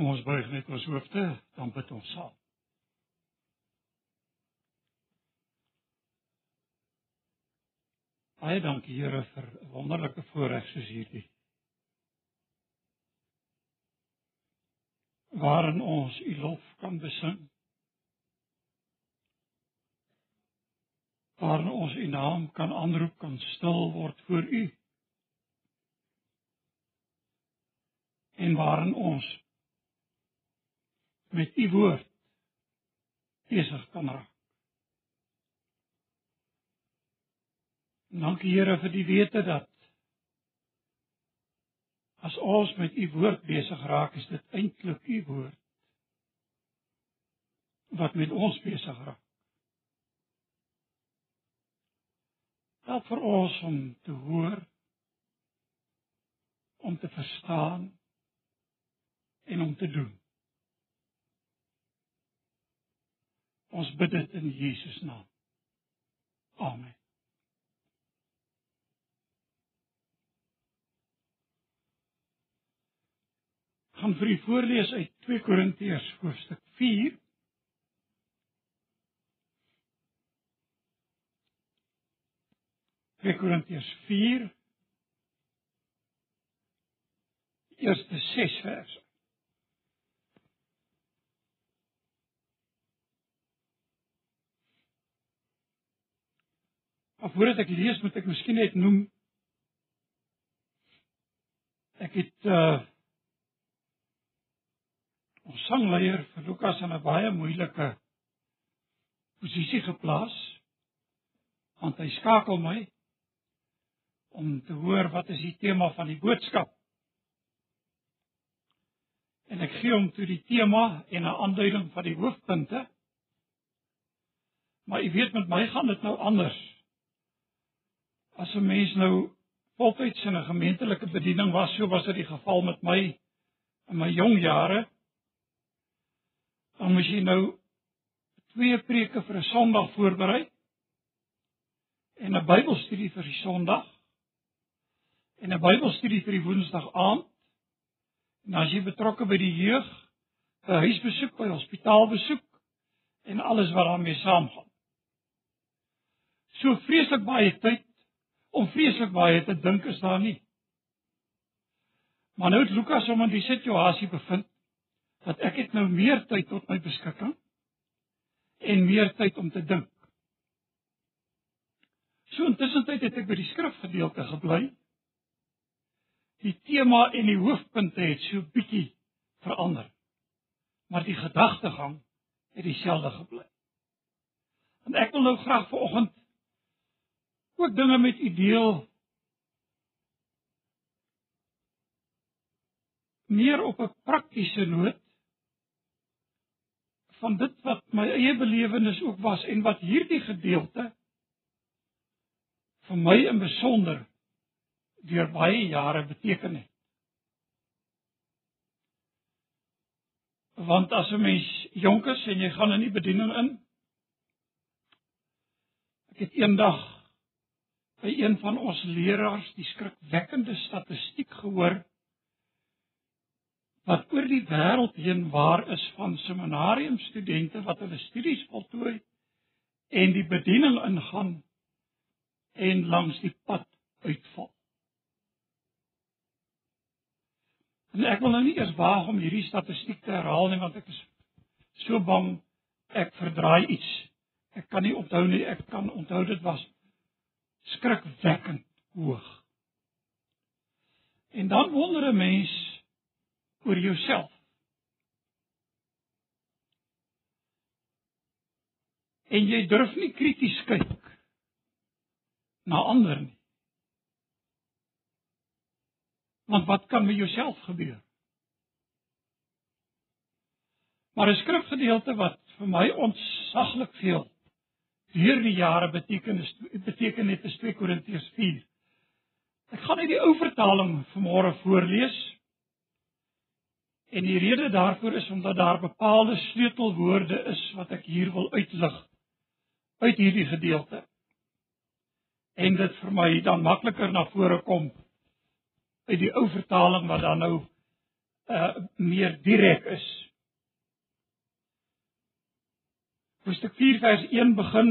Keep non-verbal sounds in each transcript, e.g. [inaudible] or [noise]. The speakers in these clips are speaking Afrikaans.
Kom ons buig net ons hoofde, dan bid ons saam. Baie dankie Here vir 'n wonderlike voorreg soos hierdie. Waarin ons U lof kan besing. Waarin ons U naam kan aanroep, kan stil word voor U. En waarin ons met U woord besig kan raak. Dankie Here vir die wete dat as ons met U woord besig raak, is dit eintlik U woord wat met ons besig raak. Help vir ons om te hoor om te verstaan en om te doen. Ons bid dit in Jesus naam. Amen. gaan vir u voorlees uit 2 Korintiërs hoofstuk 4. Twee Korintiërs 4 eerste 6 verse. Maar voordat ek lees, moet ek miskien net noem ek het uh ons sangleier vir Lukas in 'n baie moeilike posisie geplaas want hy skakel my om te hoor wat is die tema van die boodskap. En ek gee hom toe die tema en 'n aanduiding van die hoofpunte maar u weet met my gaan dit nou anders as 'n mens nou voltyds in 'n gemeentelike bediening was so was dit die geval met my in my jong jare dan moet jy nou twee preke vir 'n Sondag voorberei en 'n Bybelstudie vir die Sondag en 'n Bybelstudie vir die Woensdag aand. En as jy betrokke by die jeug, 'n huisbesoek by hospitaalbesoek en alles wat daarmee saamgaan. So vreeslik baie tyd om vreeslik baie te dink is daar nie. Maar nou het Lukas hom in die situasie bevind dat ek het nou meer tyd tot my beskikking en meer tyd om te dink. So intussen tyd het ek by die skrifgedeelte gebly. Die tema en die hoofpunte het so bietjie verander. Maar die gedagtegang het dieselfde gebly. En ek wil nou graag vanoggend ook dinge met u deel meer op 'n praktiese noot van dit wat my eie belewenis ook was en wat hierdie gedeelte vir my in besonder deur baie jare beteken het. Want as 'n mens jonk is en jy gaan in die bediening in ek het eendag by een van ons leraars die skrikwekkende statistiek gehoor wat oor die wêreld heen waar is van seminarium studente wat hulle studies voltooi en die bediening ingaan en langs die pad uitval. En ek wil nou nie eers waag om hierdie statistiek te herhaal nie want ek is so bang ek verdraai iets. Ek kan nie onthou nie, ek kan onthou dit was skrikwekkend hoog. En dan wonder 'n mens oor jouself. En jy durf nie krities kyk na ander nie. Want wat kan met jouself gebeur? Maar 'n skrifgedeelte wat vir my ontsaglik veel deur die jare beteken is beteken net is 2 Korintiërs 4. Ek gaan net die ou vertaling vanmôre voorlees. En die rede daarvoor is omdat daar bepaalde sleutelwoorde is wat ek hier wil uitlig uit hierdie gedeelte. En dit vir my dan makliker na vore kom uit die ou vertaling wat dan nou uh meer direk is. Hoofstuk 4 vers 1 begin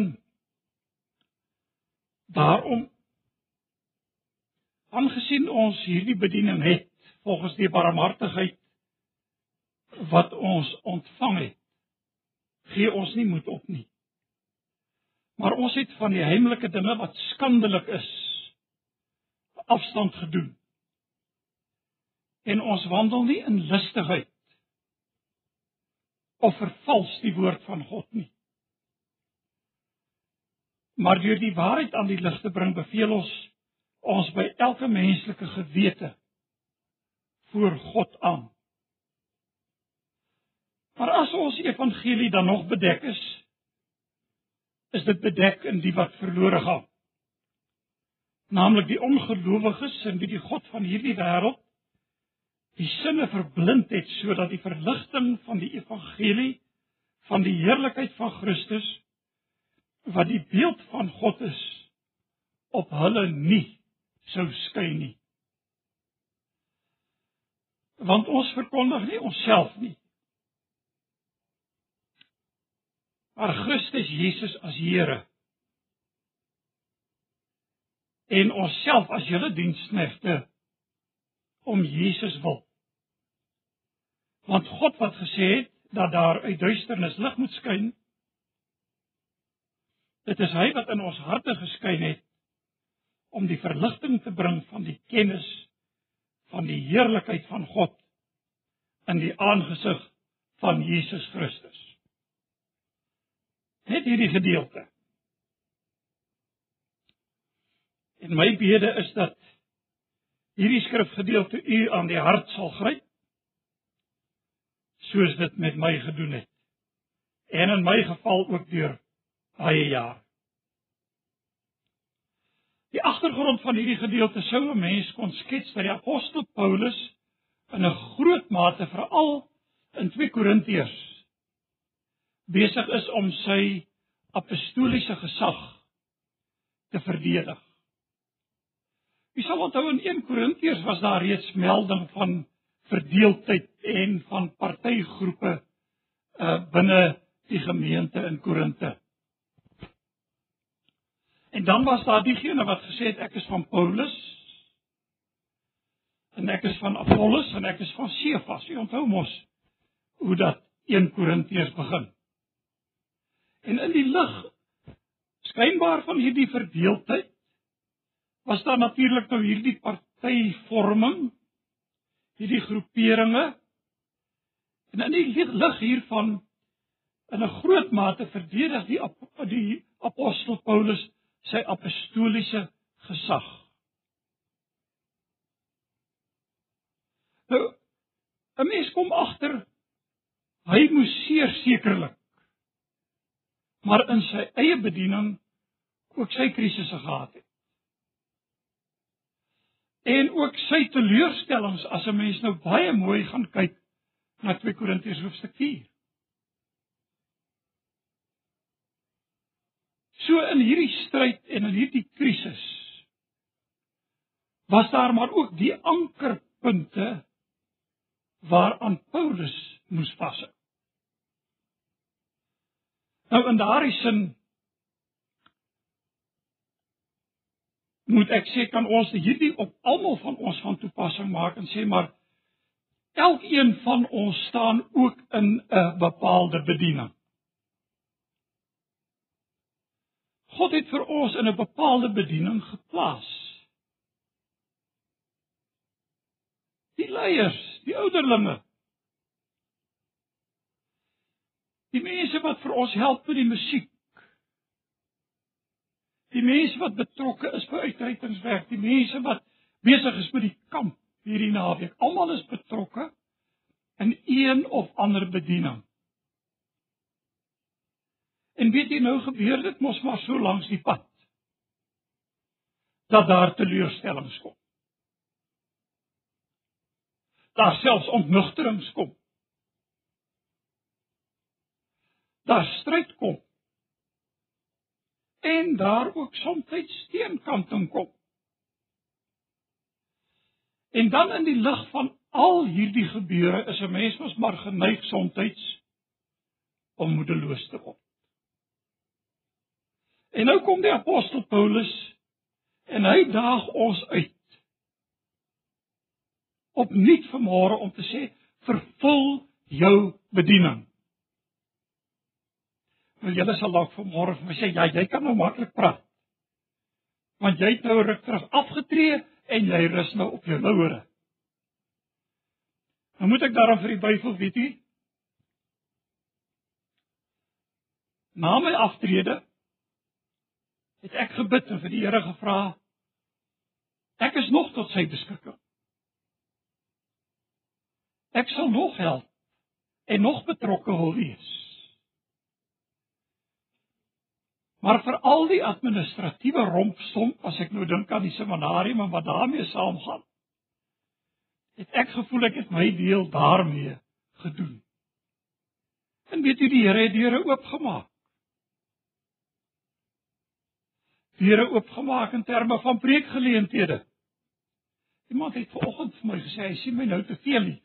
Daarom aangesien ons hierdie bediening het volgens die barmhartigheid wat ons ontvang het, gee ons nie moed op nie. Maar ons het van die heimlike dinge wat skandelik is afstand gedoen. En ons wandel nie in lustigheid of vervals die woord van God nie maar deur die waarheid aan die lig te bring, beveel ons ons by elke menslike gewete voor God aan. Maar as ons evangelie dan nog bedek is, is dit bedek in die wat verlore gaan. Naamlik die ongelowiges en wie die God van hierdie wêreld die sinne verblind het sodat die verligting van die evangelie van die heerlikheid van Christus wat die beeld van God is op hulle nie sou skyn nie. Want ons verkondig nie onsself nie. Maar Christus Jesus as Here. En onsself as julle diensknegte om Jesus wil. Want God wat gesê het dat daar uit duisternis lig moet skyn, Dit is hy wat in ons harte geskyn het om die verligting te bring van die kennis van die heerlikheid van God in die aangesig van Jesus Christus. Net hierdie gedeelte. En my bede is dat hierdie skrifgedeelte u aan die hart sal gryp soos dit met my gedoen het. En in my geval ook deur baie jaar. Die agtergrond van hierdie gedeelte sou 'n mens kon skets dat die apostel Paulus in 'n groot mate veral in 2 Korintiërs besig is om sy apostoliese gesag te verdedig. Jy sal onthou in 1 Korintiërs was daar reeds melding van verdeeldheid en van partygroepe uh binne die gemeente in Korinte. En dan was daar diegene wat gesê het ek is van Paulus en ek is van Apollos en ek is van Cephas. Jy onthou mos hoe dat 1 Korintiërs begin. En in die lig skynbaar van hierdie verdeeldheid was daar natuurlik nou hierdie partyvorming, hierdie groeperinge. En in die lig hiervan in 'n groot mate verdedig die die apostel Paulus sy apostoliese gesag. Nou, 'n mens kom agter hy moes seer sekerlik maar in sy eie bediening ook sy krisisse gehad het. En ook sy teleurstellings as 'n mens nou baie mooi gaan kyk na 2 Korintiërs hoofstuk 4. So in hierdie stryd en in hierdie krisis was daar maar ook die ankerpunte waaraan Paulus moes vashou. Nou in daardie sin moet ek sê kan ons hierdie op almal van ons van toepassing maak en sê maar elkeen van ons staan ook in 'n bepaalde bediening. God het vir ons in 'n bepaalde bediening geplaas. Die leiers, die ouderlinge. Die mense wat vir ons help met die musiek. Die mense wat betrokke is by uitreitingswerk, die mense wat besig is met die kamp hierdie naweek. Almal is betrokke in een of ander bediening. En weet jy nou gebeur dit mos maar so langs die pad dat daar teleurstellings kom. Daar selfs ontnugterings kom. Daar stryd kom. En daar ook soms steenkanting kom. En dan in die lig van al hierdie gebeure is 'n mens mos maar geneig soms om moedeloos te word. En nou kom die apostel Paulus en hy daag ons uit opnuut vanmôre om te sê vervul jou bediening. Wil julle sal dalk vanmôre vir my sê ja, jy kan nou maklik praat. Want jy het nou ruk terug afgetree en jy rus nou op jou lauwere. Nou moet ek daarom vir die Bybel weet jy Na my aftrede het ek gebid en vir die Here gevra ek is nog tot sy beskikking. Ek sal nog help en nog betrokke wil wees. Maar vir al die administratiewe rompstomp as ek nou dink aan die seminarium en wat daarmee saamgaan, het ek gevoel ek het my deel daarmee gedoen. En weet jy die Here het deure oopgemaak. Deure oopgemaak in terme van preekgeleenthede. Iemand het vanoggend vir my gesê hy sien my nou te veel hier.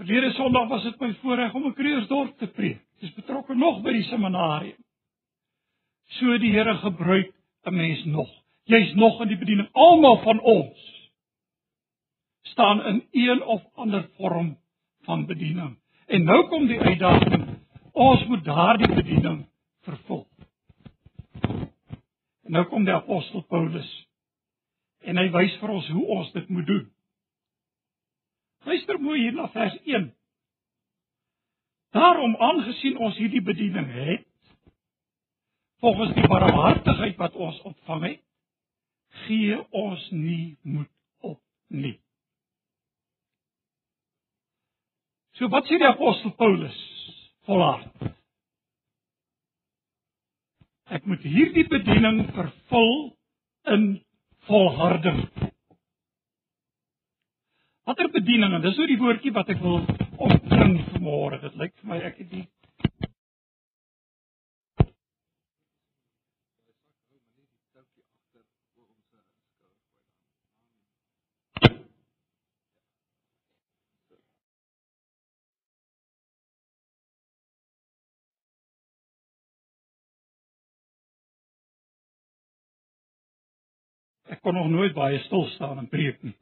Verlede Sondag was dit my voorreg om in Kreersdorp te preek. Ek is betrokke nog by die seminarium. So die Here gebruik 'n mens nog. Jy's nog in die bediening. Almal van ons staan in een of ander vorm van bediening. En nou kom die uitdaging. Ons moet daardie bediening vervul. En nou kom die apostel Paulus en hy wys vir ons hoe ons dit moet doen. Luister mooi hier na vers 1. Daarom aangesien ons hierdie bediening het, volgens die barmhartigheid wat ons ontvang het, gee ons nie moed op nie. So wat sê die apostel Paulus? Volhard. Ek moet hierdie bediening vervul in volharding. Watter bediening? Dis nou die woordjie wat ek wil opbring vanmôre. Dit lyk vir my ek het die Ek kon nog nooit baie stil staan en preek nie.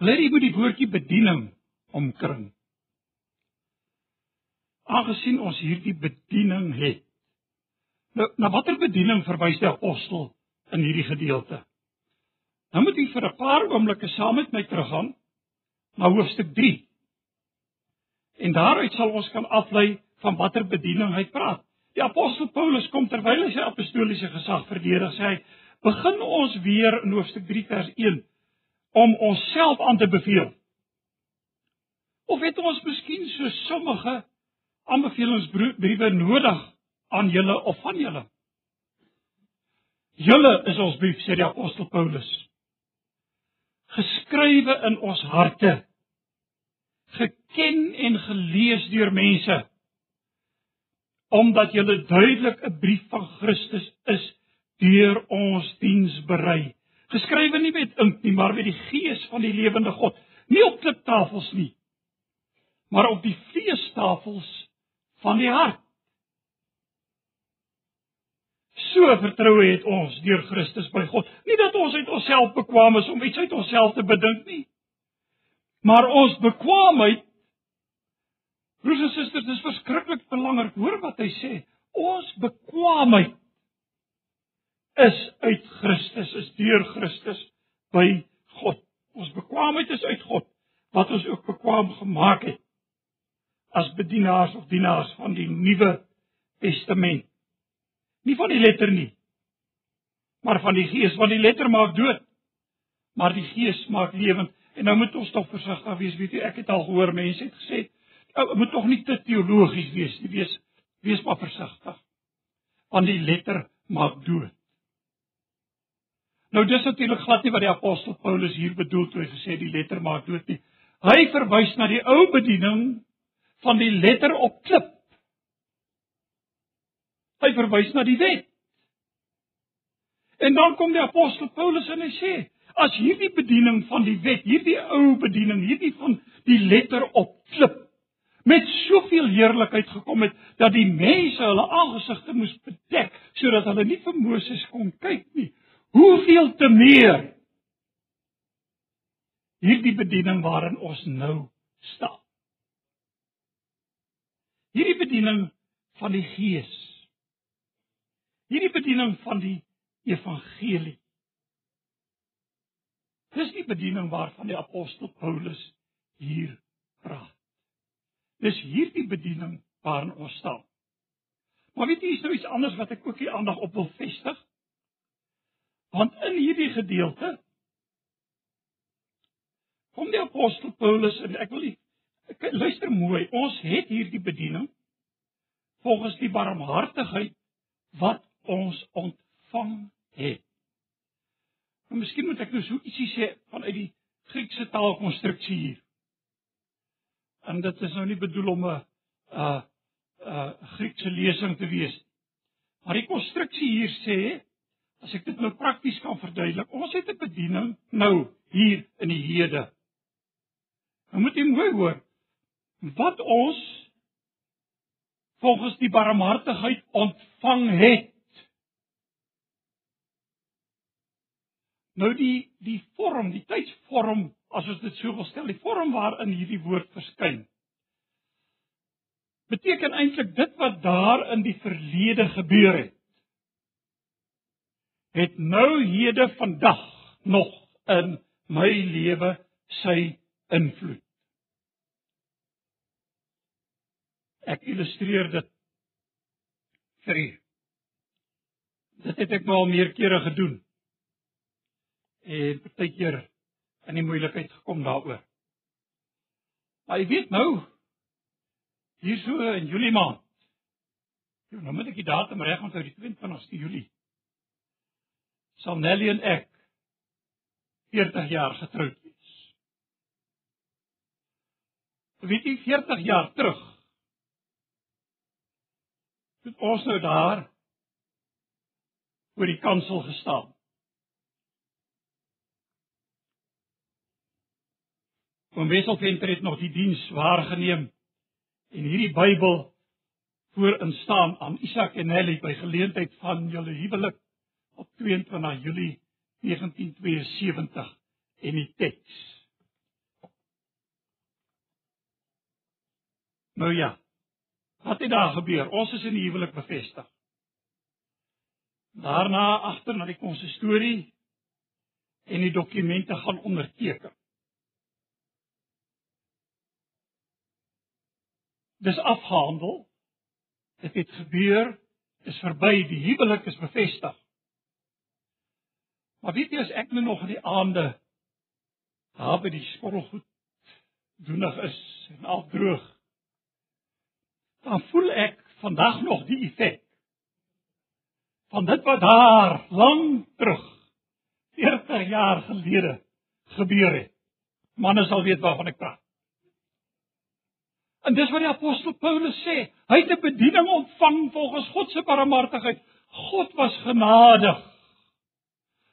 Jy moet die woordjie bediening omkring. Aangesien ons hierdie bediening het. Nou, na watter bediening verwys die apostel in hierdie gedeelte? Nou moet jy vir 'n paar oomblikke saam met my teruggaan na hoofstuk 3. En daaruit sal ons kan aflei van watter bediening hy praat. Die apostel Paulus kom terwyl hy sy apostoliese gesag verdedig, sê hy: "Begin ons weer in hoofstuk 3 vers 1 om onsself aan te beveel. Of het ons miskien so sommige aanbevelingsbriewe nodig aan julle of van julle? Julle is ons brief sê die apostel Paulus. Geskrywe in ons harte. Geken en gelees deur mense omdat julle duidelik 'n brief van Christus is deur ons diens berei. Geskrywe nie met ink nie, maar met die gees van die lewende God, nie op kliptafels nie, maar op die vleestafels van die hart. So vertroue het ons deur Christus by God, nie dat ons uit onsself bekwame is om iets uit onsself te bedink nie, maar ons bekwaamheid Broers en susters, dis verskriklik belangrik. Hoor wat hy sê. Ons bekwaamheid is uit Christus, is deur Christus by God. Ons bekwaamheid is uit God wat ons ook bekwaam gemaak het as bedienaars of dienaars van die Nuwe Testament. Nie van die letter nie, maar van die Gees, want die letter maak dood, maar die Gees maak lewend. En nou moet ons tog versigtig wees, weet jy, ek het al gehoor mense het gesê, moet tog nie te teologies wees nie, wees wees maar versigtig. Want die letter maak dood. Nou dis natuurlik glad nie wat die apostel Paulus hier bedoel toe hy gesê die letter maak dood nie. Hy verwys na die ou bediening van die letter op klip. Hy verwys na die wet. En dan kom die apostel Paulus en hy sê, as hierdie bediening van die wet, hierdie ou bediening, hierdie van die letter op klip met soveel heerlikheid gekom het dat die mense hulle aangesigte moes bedek sodat hulle nie vir Moses kon kyk nie. Hoeveel te meer hierdie bediening waarin ons nou staan. Hierdie bediening van die Gees. Hierdie bediening van die evangelie. Dis die bediening waarvan die apostel Paulus hier praat. Dis hierdie bediening waarin ons staan. Maar weet jy, is nou iets anders wat ek ook hier aandag op wil vestig. Want in hierdie gedeelte kom die apostel Paulus en ek wil ek luister mooi. Ons het hierdie bediening volgens die barmhartigheid wat ons ontvang het. En miskien moet ek nou so ietsie sê vanuit die Griekse taalkonstruksie hier. En dit is nou nie bedoel om 'n 'n 'n Griekse lesing te wees nie. Maar die konstruksie hier sê, as ek dit nou prakties kan verduidelik, ons het 'n bediening nou hier in die hede. Nou moet jy mooi hoor wat ons volgens die barmhartigheid ontvang het. Nou die die vorm, die tydsvorm, as ons dit so wil stel, die vorm waarin hierdie woord verskyn. Beteken eintlik dit wat daar in die verlede gebeur het. Het nou hede vandag nog in my lewe sy invloed. Ek illustreer dit vir u. Dit het ek nou al meer kere gedoen. En partykeer in die moeilikheid gekom daaroor. Maar jy weet nou hier so in Julie maand. Nou moet ek die datum reg onthou die 22ste Julie. Sal Nelly en ek 40 jaar getroud wees. Weet jy 40 jaar terug het ons nou daar voor die kansel gestaan. Oom Wesselventer het nog die diens waargeneem en hierdie Bybel voor instaan aan Isak en Nelly by geleentheid van julle huwelik op 22 Julie 1972 en die teks. Nou ja, Wat het daar gebeur? Ons is in die huwelik bevestig. Daarna agter na die konsistorie en die dokumente gaan onderteken. Dis afgehandel. Dit het gebeur, is verby, die huwelik is bevestig. Maar weet jy as ek nou nog in die aande daar by die skottelgoed doenig is en afdroog dan voel ek vandag nog die effek van dit wat daar lank terug 40 jaar gelede gebeur het. Manne sal weet waarvan ek praat. En dis wat die apostel Paulus sê, hy het 'n bediening ontvang volgens God se barmhartigheid. God was genadig.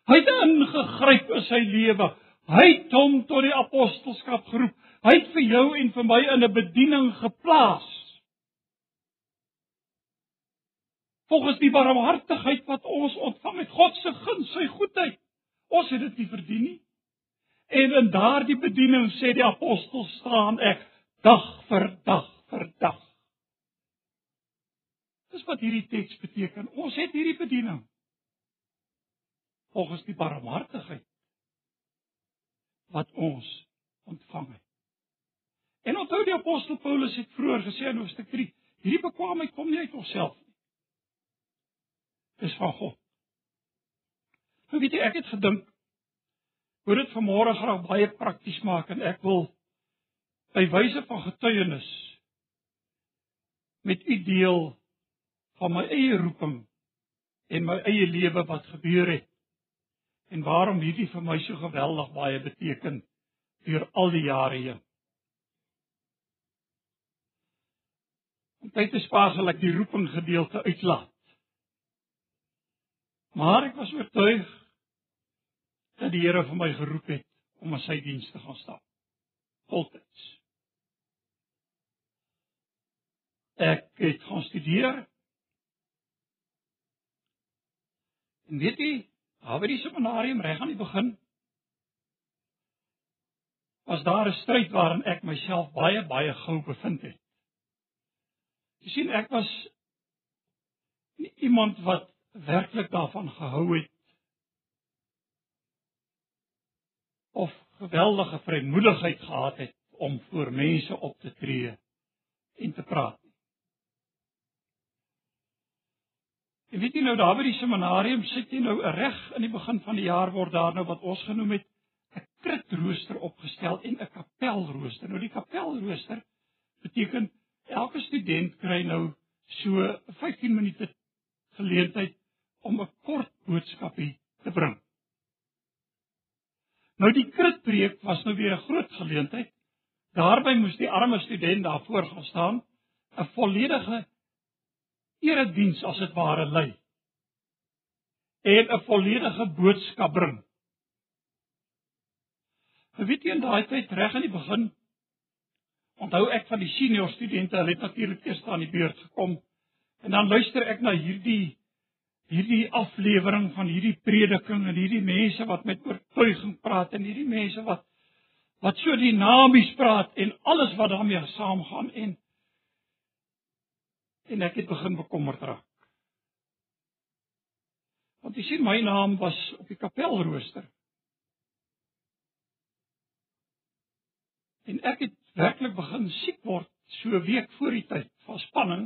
Hy het ingegryp in sy lewe. Hy het hom tot die apostelskap geroep. Hy het vir jou en vir my in 'n bediening geplaas. volgens die barmhartigheid wat ons ontvang het, God se guns, sy goedheid. Ons het dit nie verdien nie. En in daardie bediening sê die apostel staan ek dag vir dag vir dag. Dis wat hierdie teks beteken. Ons het hierdie bediening volgens die barmhartigheid wat ons ontvang het. En onthou die apostel Paulus het vroeër gesê in Hoofstuk 3, hierdie bekwaamheid kom nie uit onsself nie is van God. Nou weet jy, ek het gedink hoe dit vanmôre graag baie prakties maak en ek wil by wyse van getuienis met u deel van my eie roeping en my eie lewe wat gebeur het en waarom hierdie vir my so geweldig baie beteken deur al die jare heen. Om tyd te spaar sal ek die roeping gedeelte uitlaat. Maar ek was oortuig dat die Here vir my geroep het om in sy diens te gaan staan. Voltyds. Ek het gaan studeer. En weet jy, daar by die seminarium reg aan die begin was daar 'n stryd waarin ek myself baie baie gou bevind het. Jy sien ek was iemand wat werklik daarvan gehou het of geweldige vrymoedigheid gehad het om voor mense op te tree en te praat. En weet jy nou daar by die seminarium sit jy nou reg in die begin van die jaar word daar nou wat ons genoem het 'n kritrooster opgestel en 'n kapelrooster. Nou die kapelrooster beteken elke student kry nou so 15 minute geleentheid om 'n kort boodskapie te bring. Nou die kritpreek was nou weer 'n groot geleentheid. Daarby moes die arme student daarvoor gaan staan, 'n volledige erediens as dit ware lei en 'n volledige boodskap bring. Weet jy in daai tyd reg aan die begin onthou ek van die senior studente, hulle het natuurlik eers aan die beurt gekom en dan luister ek na hierdie hierdie aflewering van hierdie prediking en hierdie mense wat met oortuiging praat en hierdie mense wat wat so dinamies praat en alles wat daarmee saamgaan en en ek het begin bekommerd raak. Want jy sien my naam was op die kapelrooster. En ek het werklik begin siek word so 'n week voor die tyd van spanning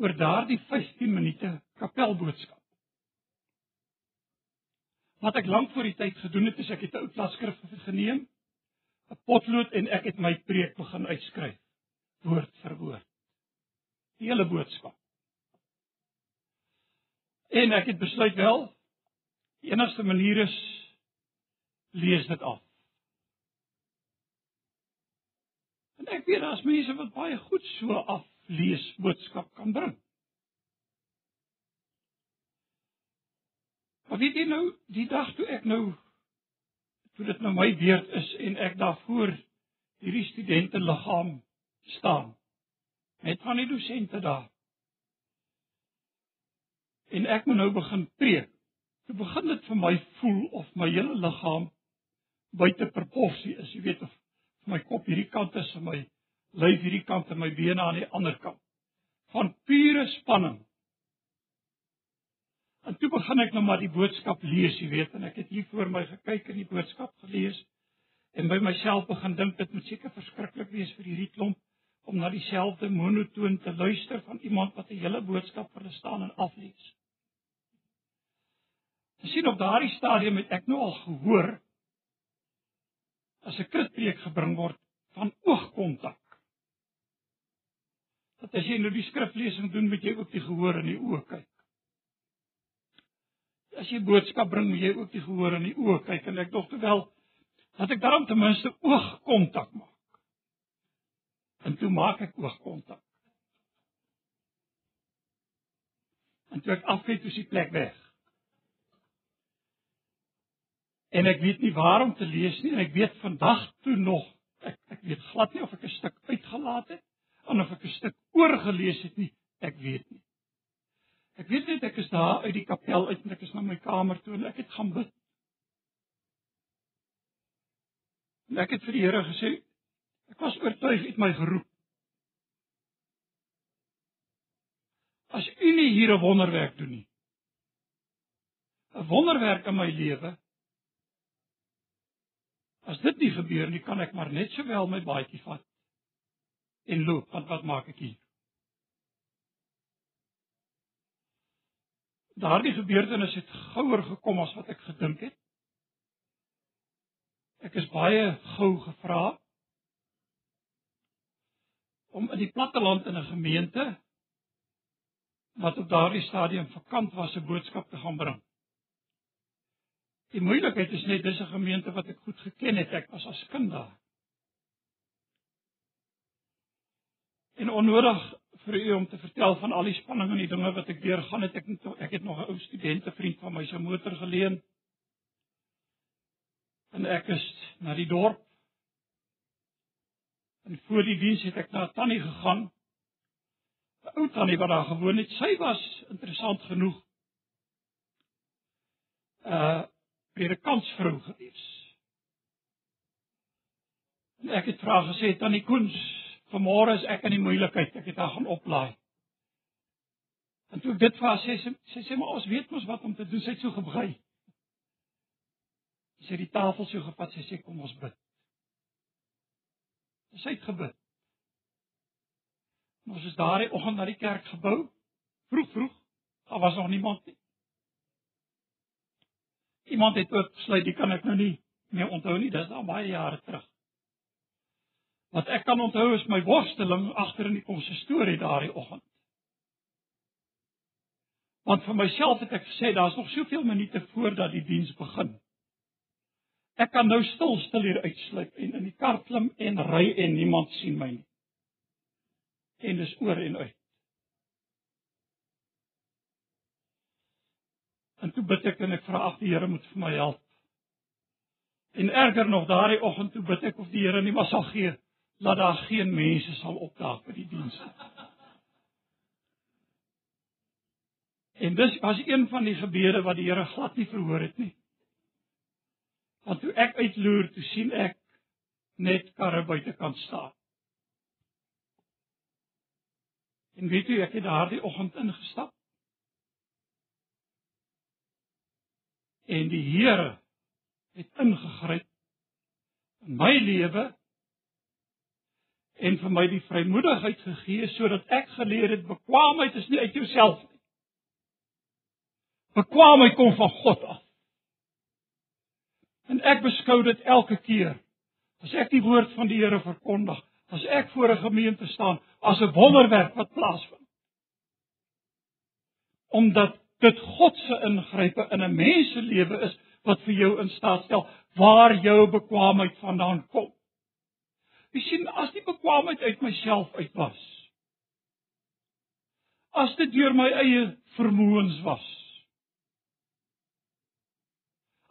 oor daardie 15 minute kapelboodskap. Wat ek lank voor die tyd gedoen het, is ek het 'n ou plasskrif geneem, 'n potlood en ek het my preek begin uitskryf woord vir woord. Die hele boodskap. En ek het besluit wel die enigste manier is lees dit af. En ek weet daar's mense wat baie goed so af lees boodskap kan bring. Maar weet jy nou, die dag toe ek nou toe dit nou my beurt is en ek daarvoor hierdie studente liggaam staan met van die dosente daar. En ek moet nou begin preek. Toe begin dit vir my voel of my hele liggaam buite proporsie is, jy weet of my kop hierdie kant is en my lyf hierdie kant en my bene aan die ander kant. Van pure spanning. En toe begin ek nou maar die boodskap lees, jy weet, en ek het hier voor my gekyk en die boodskap gelees en by myself begin dink dit moet seker verskriklik wees vir hierdie klomp om na dieselfde monotoon te luister van iemand wat 'n hele boodskap vir hulle staan en aflees. Sien op daardie stadium het ek nou al gehoor as 'n kritpreek gebring word van oogkontak dat as jy nou die skriflesing doen, moet jy ook die gehoor in die oë kyk. As jy boodskap bring, moet jy ook die gehoor in die oë kyk en ek dink terwyl dat ek daarom ten minste oogkontak maak. En toe maak ek oogkontak. En toe ek afkyk, is die plek weg. En ek weet nie waarom te lees nie en ek weet vandag toe nog ek ek weet glad nie of ek 'n stuk uitgelaat het en of ek 'n stuk oorgelees het nie, ek weet nie. Ek weet net ek is daar uit die kapel uit en ek is na my kamer toe en ek het gaan bid. En ek het vir die Here gesê ek was oortuig uit my geroep. As u nie hier 'n wonderwerk doen nie. 'n Wonderwerk in my lewe. As dit nie gebeur nie, kan ek maar net sowel my baadjie vat en loop, want wat maak ek hier? Daardie gebeurtenis het gouer gekom as wat ek gedink het. Ek is baie gou gevra om in die platteland in 'n gemeente wat op daardie stadium vakant was 'n boodskap te gaan bring. Die moeilikheid is net dis 'n gemeente wat ek goed geken het. Ek was as kind daar. en onnodig vir u om te vertel van al die spanning en die dinge wat ek deurgaan het. Ek ek het nog 'n ou studente vriend van my se motor geleen. En ek is na die dorp. En voor die diens het ek na Tannie gegaan. 'n Ou tannie wat daar gewoon het. Sy was interessant genoeg. Uh predikantsvrou gewees. En ek het vra gesê Tannie Koens, Vanmôre is ek in die moeilikheid. Ek het haar gaan oplaai. En toe dit vir haar sê, sy sê, sê maar ons weet mos wat om te doen. Sy het so gebrei. Sy het die tafel so gevat. Sy sê kom ons bid. Sy het gebid. Ons is daardie oggend na die kerk gebou. Vroeg vroeg. Daar was nog niemand nie. Iemand het ook besluit, "Dit kan ek nou nie meer onthou nie. Dis al baie jare terug." Wat ek kan onthou is my worsteling agter in die konsistorie daardie oggend. Want vir myself het ek gesê daar's nog soveel minute voordat die diens begin. Ek kan nou stil stil hier uitsluip en in die kar klim en ry en niemand sien my nie. En dis oor en uit. En toe bid ek en ek vra ag die Here moet vir my help. En erger nog daardie oggend toe bid ek of die Here nie maar sal gee dat daar geen mense sal opdaag by die diens nie. En dis was een van die gebede wat die Here glad nie verhoor het nie. Want toe ek uitloer, toe sien ek net karre buitekant staan. En weet jy, ek het daardie oggend ingestap. En die Here het ingegryp in my lewe en vir my die vrymoedigheid gegee sodat ek geleer het bekwaamheid is nie uit jouself nie. Bekwaamheid kom van God af. En ek beskou dit elke keer as ek die woord van die Here verkondig, as ek voor 'n gemeente staan, as 'n wonderwerk wat plaasvind. Omdat dit God se ingrype in 'n mens se lewe is wat vir jou in staat stel waar jou bekwaamheid vandaan kom. Jy sien as die bekwaamheid uit myself uit was. As dit deur my eie vermoëns was.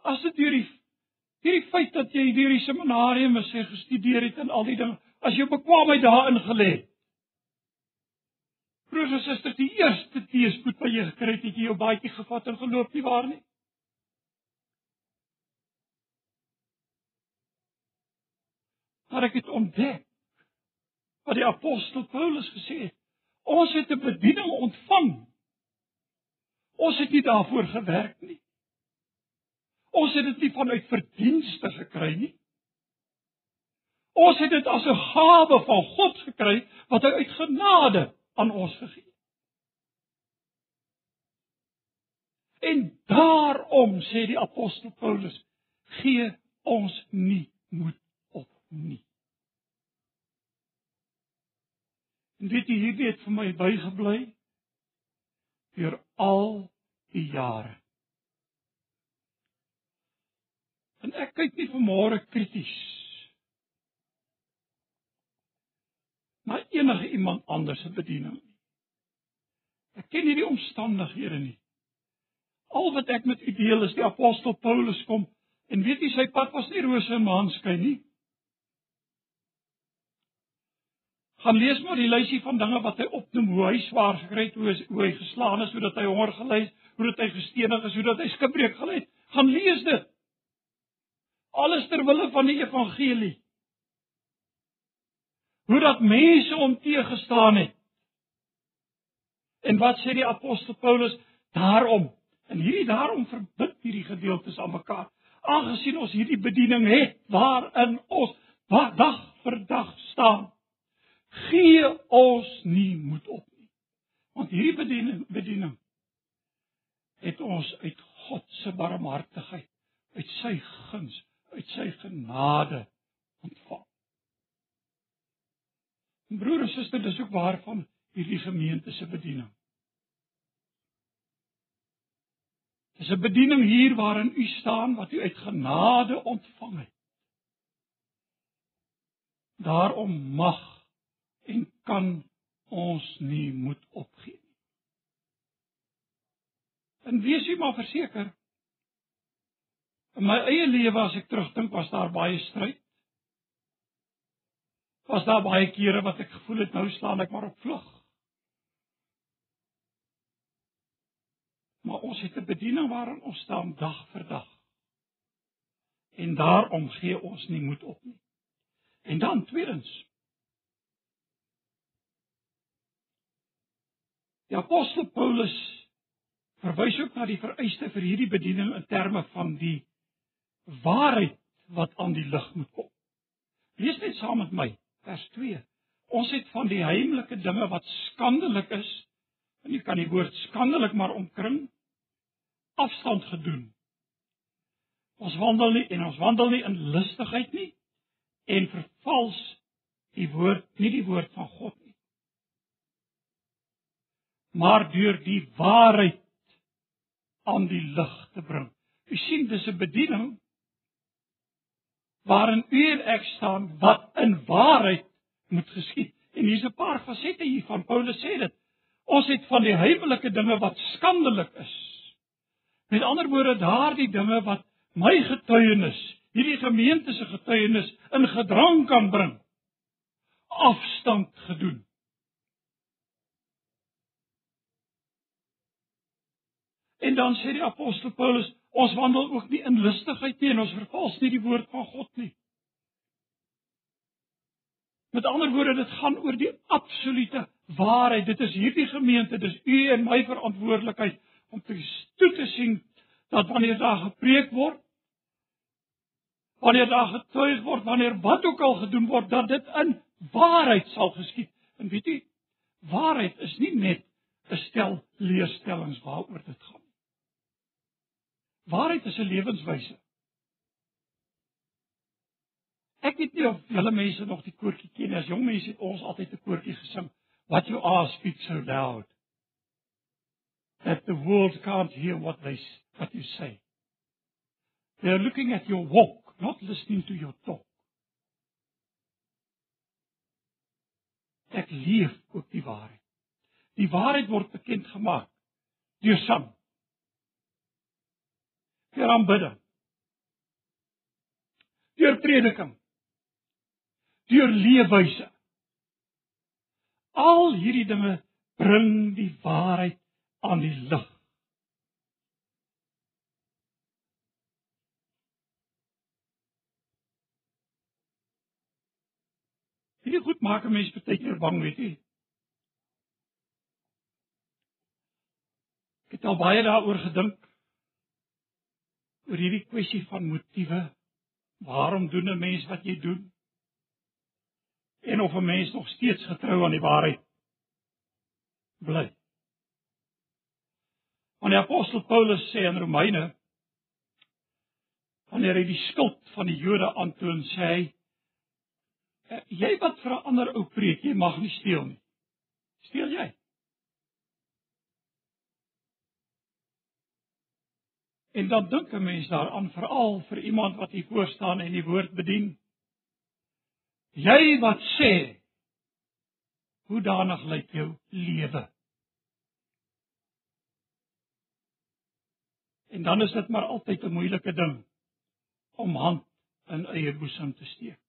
As dit deur die hierdie feit dat jy deur die seminarium is gestudeer het en al die dinge, as jou bekwaamheid daarin gelê het. Broers en susters, die eerste teëspoed wat jy gekry het, het jy jou baadjie gevat en geloop nie waar nie? maar ek het ontdek wat die apostel Paulus gesê het. Ons het 'n bediening ontvang. Ons het nie daarvoor gewerk nie. Ons het dit nie vanuit verdienste gekry nie. Ons het dit as 'n gawe van God gekry wat hy uit genade aan ons gegee het. En daarom sê die apostel Paulus, gee ons nie moed op nie. En weet jy hierdie het vir my bygebly vir al die jare. En ek kyk nie vanmôre krities na enige iemand anders se bediening nie. Ek ken nie die omstandighede nie. Al wat ek met u deel is die apostel Paulus kom en weet jy sy pad was nie rose en maanskyn nie. gaan lees maar die lysie van dinge wat hy opnoem hoe hy swaar gekry het, hoe hoe hy geslaan is, hoe dat hy honger gelei het, hoe dat hy gestenig is, hoe dat hy skipbreek gelei het. Gaan lees dit. Alles ter wille van die evangelie. Hoe dat mense hom teëgestaan het. En wat sê die apostel Paulus daarom? En hierdie daarom verbind hierdie gedeeltes aan mekaar. Aangesien ons hierdie bediening het waarin ons dag vir dag staan gee ons nie moed op nie. Want hierdie bediening bediening het ons uit God se barmhartigheid, uit sy guns, uit sy genade ontvang. Broer en suster, dis ook waarvan hierdie gemeente se bediening. Dis 'n bediening hier waarin u staan wat u uit genade ontvang het. Daarom mag en kan ons nie moet opgee nie. En wees jy maar verseker in my eie lewe as ek terugdink was daar baie stryd. Was daar baie kere wat ek gevoel het nou staan ek maar op vlug. Maar ons het 'n bediening waarin ons staan dag vir dag. En daarom gee ons nie moed op nie. En dan tweedens Die apostel Paulus verwys ook na die vereiste vir hierdie bediening in terme van die waarheid wat aan die lig moet kom. Lees net saam met my vers 2. Ons het van die heimlike dinge wat skandelik is, en jy kan die woord skandelik maar omkring, afstand gedoen. Ons wandel nie en ons wandel nie in lustigheid nie en vervals die woord, nie die woord van God nie. Maar deur die waarheid aan die lig te bring. U sien dis 'n bediening waarin u en ek staan wat in waarheid moet geskied. En hier's 'n paar fasette hiervan. Paulus sê dit. Ons het van die hemelike dinge wat skandelik is. Met ander woorde, daardie dinge wat my getuienis, hierdie gemeente se getuienis in gedrang kan bring, afstand gedoen. En dan sê die apostel Paulus, ons wandel ook nie in lustigheid nie en ons vervals nie die woord van God nie. Met ander woorde, dit gaan oor die absolute waarheid. Dit is hierdie gemeente, dis u en my verantwoordelikheid om te toe te sien dat wanneer daar gepreek word, wanneer daar getuig word, wanneer wat ook al gedoen word, dat dit in waarheid sal geskied. En weet jy, waarheid is nie net 'n stel leerstellings waaroor dit gaan. Waarheid is 'n lewenswyse. Ek weet nie of julle mense nog die koortjie ken nie. As jong mense het ons altyd 'n koortjie gesing. What you ask speaks so loud that the world can't hear what they what you say. They are looking at your walk, not listening to your talk. Ek leef ook die waarheid. Die waarheid word bekend gemaak deur sang. Deur aanbidding. Deur prediking deur leefwyse. Al hierdie dinge bring die waarheid aan die lig. Hierdie goed maak 'n mens baie keer bang, weet jy? Ek het al baie daaroor gedink oor hierdie kwessie van motiewe. Waarom doen 'n mens wat jy doen? en of 'n mens nog steeds getrou aan die waarheid bly. Wanneer apostel Paulus sê in Romeine wanneer hy die skuld van die Jode aantoon sê hy jy wat vir 'n ander ou preek jy mag nie steel nie. Steel jy? En dan dink 'n mens daaraan veral vir iemand wat hier voor staan en die woord bedien. Jy wat sê hoe danig lyk jou lewe? En dan is dit maar altyd 'n moeilike ding om hand in eie boesem te steek.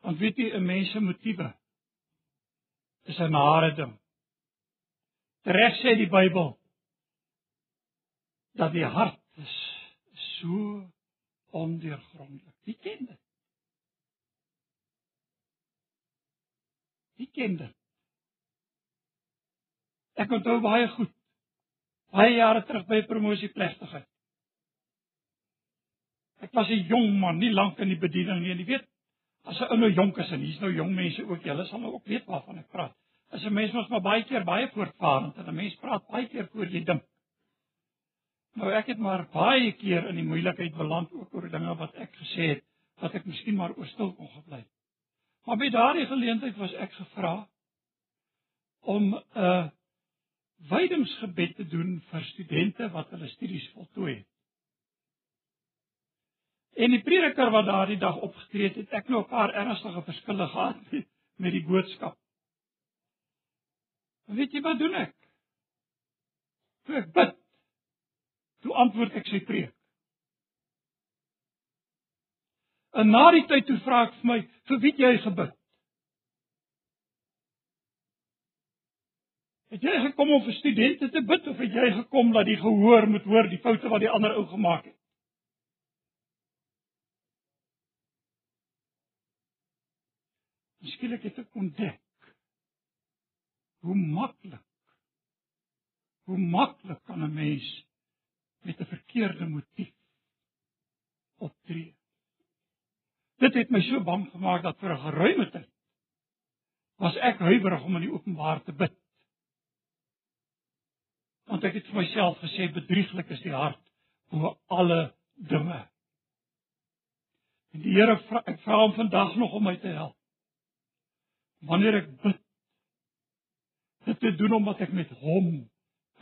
Want weet jy 'n mens se motiewe is 'n nare ding. Reg sê die Bybel dat die hart is so ondeurgrondelik. Wie ken dit? Wie ken dit? Ek onthou baie goed. Baie jare terug by promosieplegtigheid. Ek was 'n jong man, nie lank in die bediening nie, en jy weet, as 'n ou nou jonk is en hier's nou jong mense ook, julle sal nou ook weet waarvan ek praat. As 'n mens mos maar baie keer baie voortvarend en 'n mens praat baie keer voor jy dink. Nou ek het maar baie keer in die moeilikheid beland ook oor dinge wat ek gesê het wat ek miskien maar oor stil kon gebly het. Maar by daardie geleentheid was ek gevra om 'n uh, wydingsgebed te doen vir studente wat hulle studies voltooi het. En die prediker wat daardie dag opgetree het, het ek nou 'n paar ernstige verskille [laughs] gehad met die boodskap. Weet jy wat doen ek? Toe ek bid, toe antwoord ek sy preek. En na die tyd toe vra ek vir my, vir wie jy gebid? Het jy gekom om vir studente te bid of het jy gekom dat die gehoor moet hoor die foute wat die ander ou gemaak het? Miskien het ek ontdek hoe maklik hoe maklik kan 'n mens met 'n verkeerde motief optree. Dit het my so bang gemaak dat vir 'n geruime tyd was ek huiwerig om in die openbaar te bid want ek het vir myself gesê bedrieglik is die hart bo alle dinge. En die Here vra ek vra hom vandag nog om my te help. Wanneer ek bid, dit te doen omdat ek met hom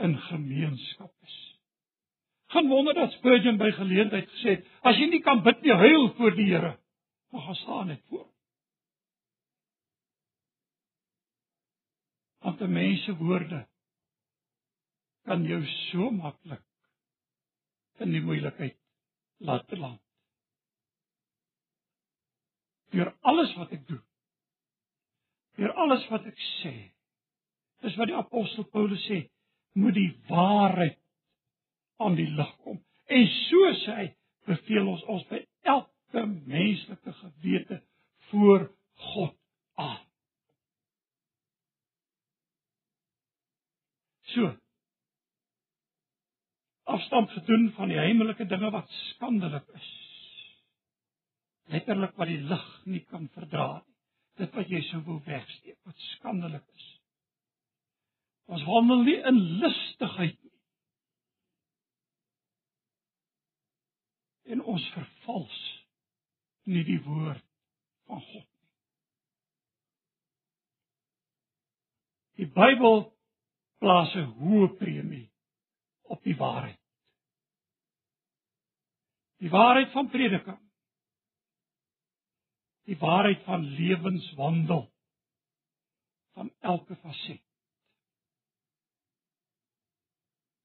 in gemeenskap is. Gaan wonder dat Spurgeon by geleentheid gesê het, as jy nie kan bid nie, huil voor die Here. Maar gaan staan net voor. Want 'n mens se woorde kan jou so maklik in die moeilikheid laat beland. Deur alles wat ek doen. Deur alles wat ek sê. Dis wat die apostel Paulus sê, moet die waarheid aan die lig kom. En so sê hy, beveel ons ons by elke menslike gewete voor God aan. So, afstand gedoen van die heimelike dinge wat skandelik is. Letterlik wat die lig nie kan verdra nie. Dit wat jy sou wil wegsteek, wat skandelik is. Ons wandel nie in lustigheid En ons vervals nie die woord van God nie. Die Bybel plaas 'n hoë premie op die waarheid. Die waarheid van prediking. Die waarheid van lewenswandel van elke faset.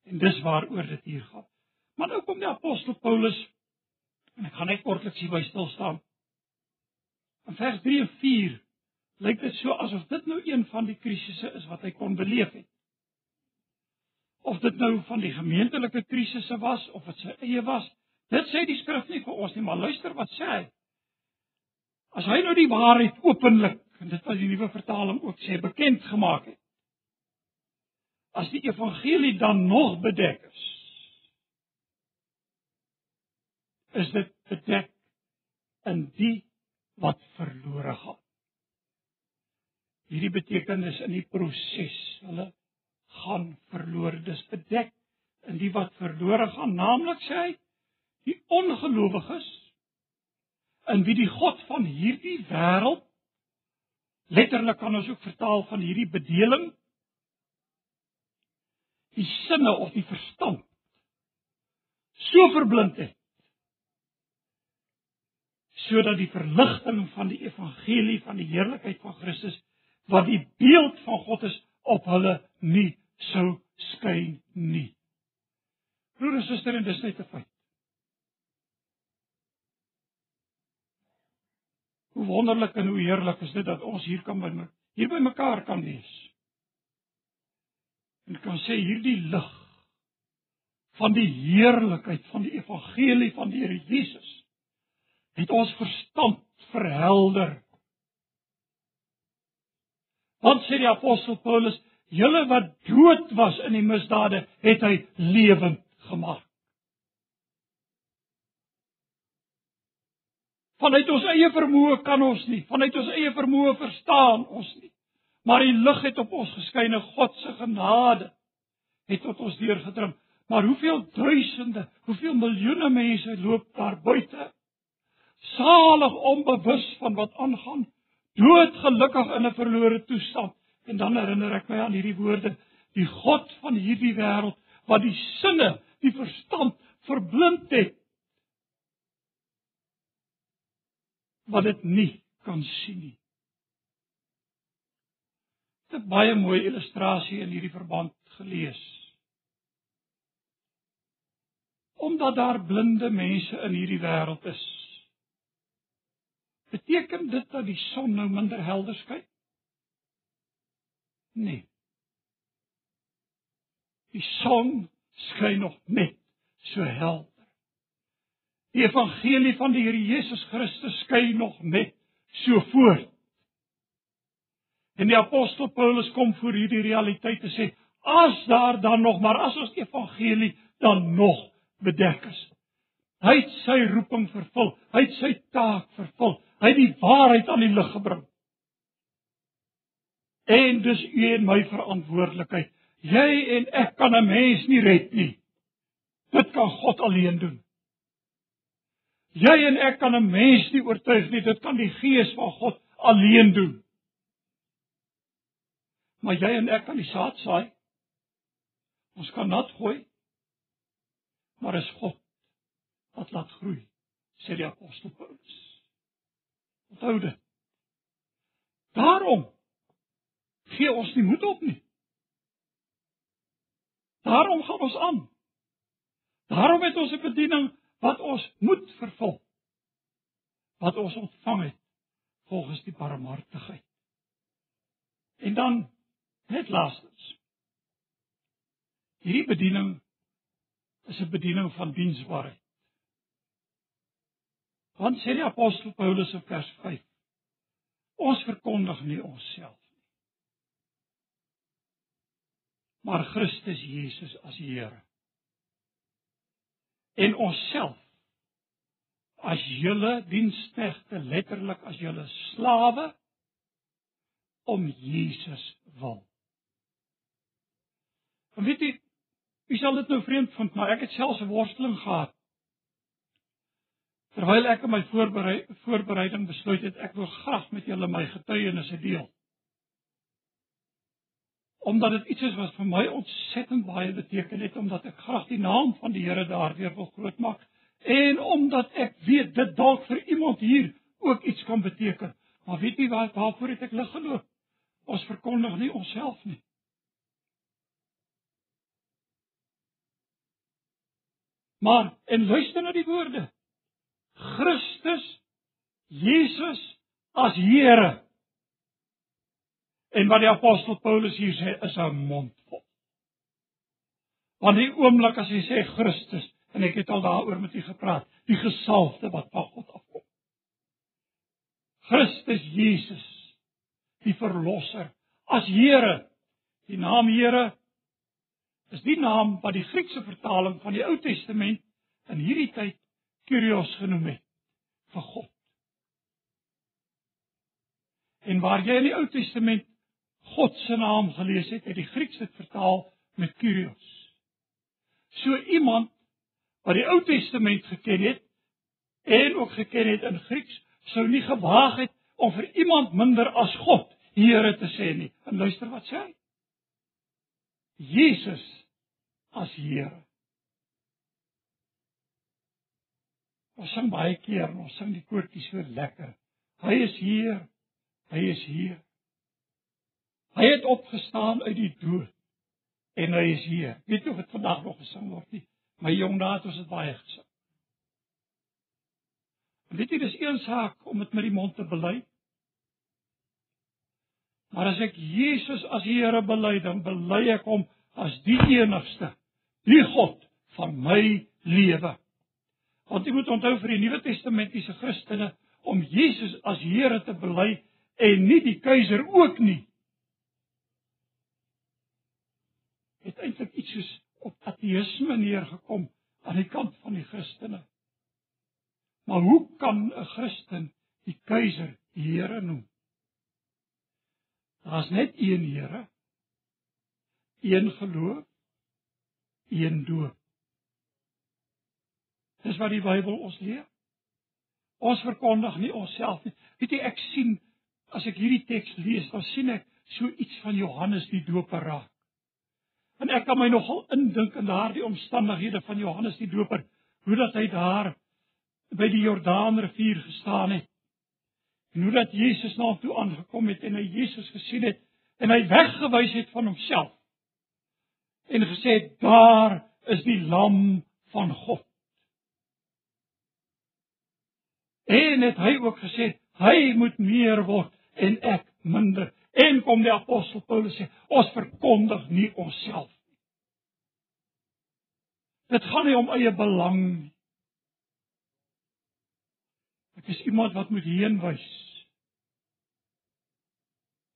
En dis waaroor dit hier gaan. Maar nou kom die apostel Paulus en ek gaan net kortliks hier by stil staan. In vers 3 en 4 lyk dit so asof dit nou een van die krisisse is wat hy kon beleef het of dit nou van die gemeentelike krisisse was of dit sy eie was. Dit sê die skrif nie vir ons nie, maar luister wat sê hy. As hy nou die waarheid openlik, en dit wat die nuwe vertaling ook sê, bekend gemaak het. As die evangelie dan nog bedek is, is dit bedek in die wat verlore gaan. Hierdie betekenis in die proses, hulle gaan verlore. Dis bedek in die wat verlore gaan, naamlik sê hy die ongelowiges in wie die god van hierdie wêreld letterlik kan ons ook vertaal van hierdie bedeling die sinne of die verstand so verblind het sodat die verligting van die evangelie van die heerlikheid van Christus wat die beeld van God is op hulle nie sou skyn nie. Broer en suster, en dis net 'n feit. Hoe wonderlik en hoe heerlik is dit dat ons hier kan by hier by mekaar kan wees. En kan sê hierdie lig van die heerlikheid van die evangelie van die Here Jesus het ons verstand verhelder. Want sê die apostel Paulus, Julle wat dood was in die misdade, het hy lewend gemaak. Vanuit ons eie vermoë kan ons nie, vanuit ons eie vermoë verstaan ons nie. Maar die lig het op ons geskyn, God se genade het tot ons deurgedring. Maar hoeveel duisende, hoeveel miljoene mense loop daar buite? Salig onbewus van wat aangaan, doodgelukkig in 'n verlore toestand. En dan herinner ek my aan hierdie woorde: Die God van hierdie wêreld wat die sinne, die verstand verblind het. Wat dit nie kan sien nie. Dit baie mooi illustrasie in hierdie verband gelees. Omdat daar blinde mense in hierdie wêreld is. Beteken dit dat die son nou minder helder skyn? Nee. Die son skyn nog net so helder. Die evangelie van die Here Jesus Christus skyn nog net so voort. En die apostel Paulus kom voor hierdie realiteit te sê, as daar dan nog maar as ons evangelie dan nog bedek is. Hy het sy roeping vervul, hy het sy taak vervul, hy het die waarheid aan die lig gebring. En dis u en my verantwoordelikheid. Jy en ek kan 'n mens nie red nie. Dit kan God alleen doen. Jy en ek kan 'n mens nie oortuig nie, dit kan die Gees van God alleen doen. Maar jy en ek kan die saad saai. Ons kan nat gooi. Maar is God wat laat groei, sê die apostel Paulus. Onthou dit. Daarom gee ons nie moed op nie. Daarom gaan ons aan. Daarom het ons 'n bediening wat ons moet vervul wat ons ontvang het volgens die barmhartigheid. En dan net laastens. Hierdie bediening is 'n bediening van diensbaarheid. Want sê die apostel Paulus in vers 5: Ons verkondig nie onsself nie. Maar Christus Jesus as Here en onsself as julle diensknegte letterlik as julle slawe om Jesus wil. En weet jy, wie sal dit nou vreemd vind, maar ek het selfs 'n worsteling gehad. Terwyl ek in my voorberei voorbereiding besluit het ek wil graag met julle my getuienisse deel omdat dit iets is wat vir my ontsettend baie beteken het omdat ek graag die naam van die Here daardeur wil grootmaak en omdat ek weet dit dalk vir iemand hier ook iets kan beteken. Maar weet jy waar waarvoor het ek lig geloop? Ons verkondig nie onsself nie. Maar en luister na die woorde. Christus Jesus as Here En wat die apostel Paulus hier sê is 'n mondvol. Want die oomblik as hy sê Christus en ek het al daaroor met u gepraat, die gesalfde wat van God afkom. Christus Jesus, die verlosser, as Here. Die naam Here is die naam wat die Griekse vertaling van die Ou Testament in hierdie tyd Kyrios genoem het vir God. En waar jy in die Ou Testament God se naam gelees het, het die Grieks dit vertaal met Kyrios. So iemand wat die Ou Testament geken het en ook geken het in Grieks, sou nie gewaag het om vir iemand minder as God Here te sê nie. En luister wat sê hy? Jesus as Here. Ons sing baie keer, ons sing die koortjies so lekker. Hy is hier. Hy is hier. Hy het opgestaan uit die dood en hy is hier. Weet jy of dit vandag nog gesing word nie? My jong dae het ons dit baie gesing. En weet jy dis een saak om dit met die mond te bely. Maar as ek Jesus as Here bely, dan bely ek hom as die enigste, die God van my lewe. Want jy moet onthou vir die Nuwe Testamentiese Christene om Jesus as Here te bely en nie die keiser ook nie. het eintlik iets soos op ateïsme neergekom aan die kant van die Christene. Maar hoe kan 'n Christen die keiser Here noem? Daar's net een Here. Een geloof, een doop. Dis wat die Bybel ons leer. Ons verkondig nie onsself nie. Weet jy ek sien as ek hierdie teks lees, dan sien ek so iets van Johannes die Doper raak. En ek kan my nogal indink in daardie omstandighede van Johannes die Doper, hoe dat hy daar by die Jordaanrivier gestaan het. En hoe dat Jesus na hom toe aangekom het en hy Jesus gesien het en hy weggewys het van homself en gesê daar is die lam van God. En het hy ook gesê hy moet meer word en ek minder. En kom die apostel Paulus sê ons verkondig nie onsself nie. Dit gaan nie om eie belang nie. Ek is iemand wat moet heenwys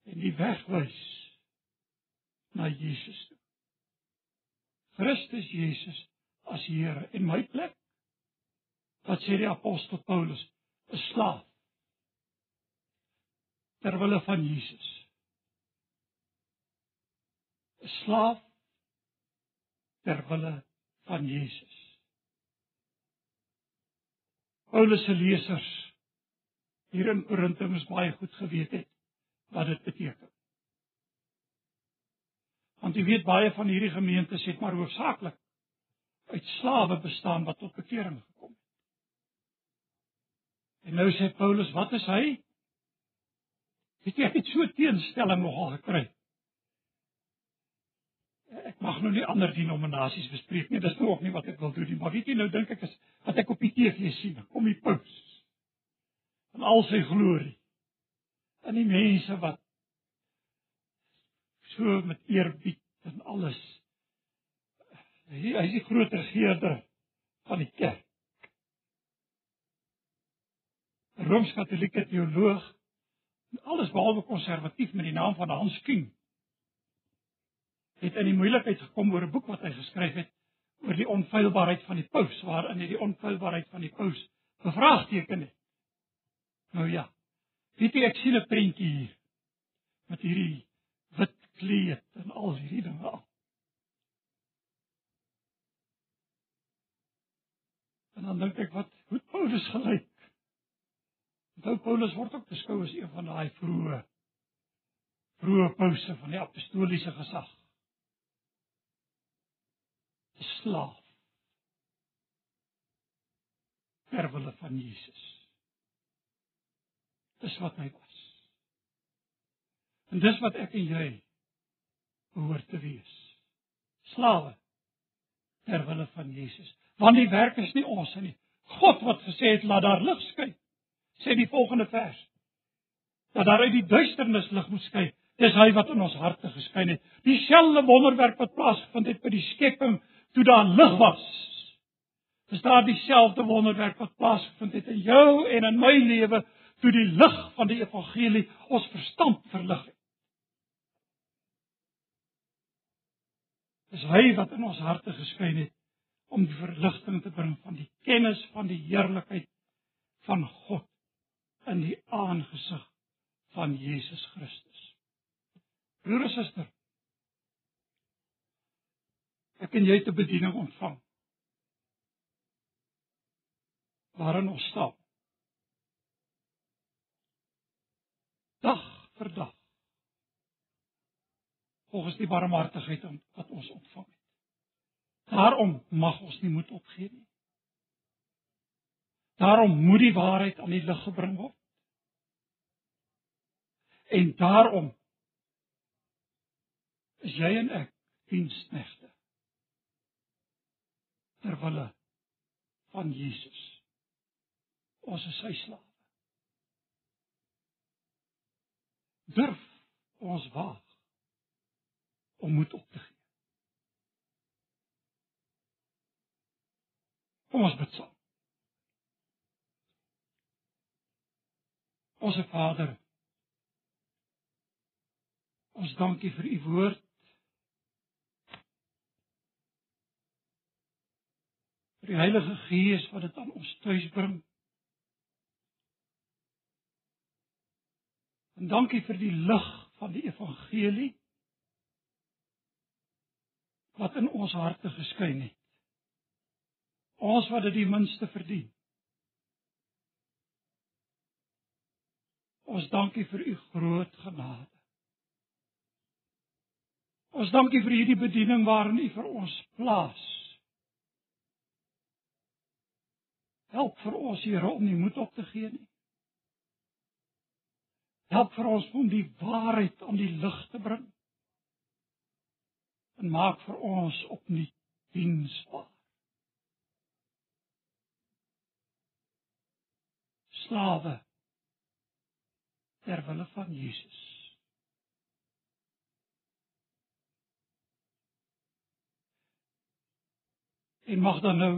en die weg wys na Jesus toe. Christus Jesus as Here en my plek. Wat sê die apostel Paulus? 'n Slaaf ter wille van Jesus. 'n Slaaf ter wille van Jesus. Paulus se lesers hier in Korinthe moes baie goed geweet het wat dit beteken. Want jy weet baie van hierdie gemeentes het maar hoofsaaklik uit slawe bestaan wat tot bekering gekom. En nou sê Paulus, wat is hy? Weet jy, het so teenstelling nogal gekry. Ek mag nou nie ander denominasies bespreek nie, dis nou ook nie wat ek wil doen nie, maar weet jy nou dink ek is wat ek op die TV sien, kom die paus. En al sy glorie aan die mense wat so met eerbied en alles. Hy hy is die groot regerder van die kerk. Rooms-Katolieke teoloog alles behalwe konservatief met die naam van Hans King het in die moeilikheid gekom oor 'n boek wat hy geskryf het oor die onfeilbaarheid van die paus waarin hy die onfeilbaarheid van die paus bevraagteken het. Nou ja, Weet jy ek sien 'n prentjie hier met hierdie wit kleed en al hierdie dinge. En dan dink ek wat hoe Paulus gelyk. Want Paulus word ook beskou as een van daai vroeë vroeë pause van die apostoliese gesag. Slaaf. Terwyl van Jesus is wat hy was. En dis wat ek en jy behoort te wees. Slawe ter wille van Jesus. Want die werk is nie ons nie. God wat gesê het laat daar lig skyn. Sê die volgende vers. Dat daar uit die duisternis lig moet skyn. Dis hy wat in ons harte geskyn het. Dieselfde wonderwerk wat plaasgevind het by die skepping toe daar lig was. Dis daar dieselfde wonderwerk wat plaasgevind het in jou en in my lewe toe die lig van die evangelie ons verstand verlig het. Dis hy wat in ons harte geskyn het om die verligting te bring van die kennis van die heerlikheid van God in die aangesig van Jesus Christus. Broer en suster, ek en jy te bediening ontvang. Waarin ons staan. dag vir dag. Volgens die barmhartigheid wat ons ontvang het. Daarom mag ons nie moed opgee nie. Daarom moet die waarheid aan die lig gebring word. En daarom is jy en ek diensknegte ter wille van Jesus. Ons is sy slaaf. durf ons waag om moed op te gee. Kom ons bid saam. Ons Vader, ons dankie vir u woord. vir die Heilige Gees wat dit aan ons tuis bring. En dankie vir die lig van die evangelie wat in ons harte geskyn het. Ons wat dit die minste verdien. Ons dankie vir u groot genade. Ons dankie vir hierdie bediening waarin u vir ons plaas. Help vir ons Here om nie moed op te gee nie. Help vir ons om die waarheid aan die lig te bring. En maak vir ons opnuut diensbaar. Slawe ter wille van Jesus. En mag dan nou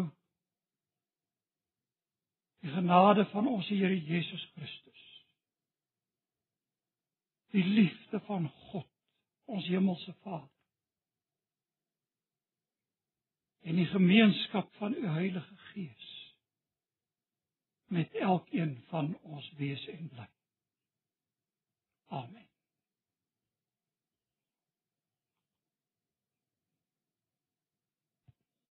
die genade van ons Here Jesus Christus die liefde van God ons hemelse Vader en die gemeenskap van u Heilige Gees met elkeen van ons wees en bly. Amen.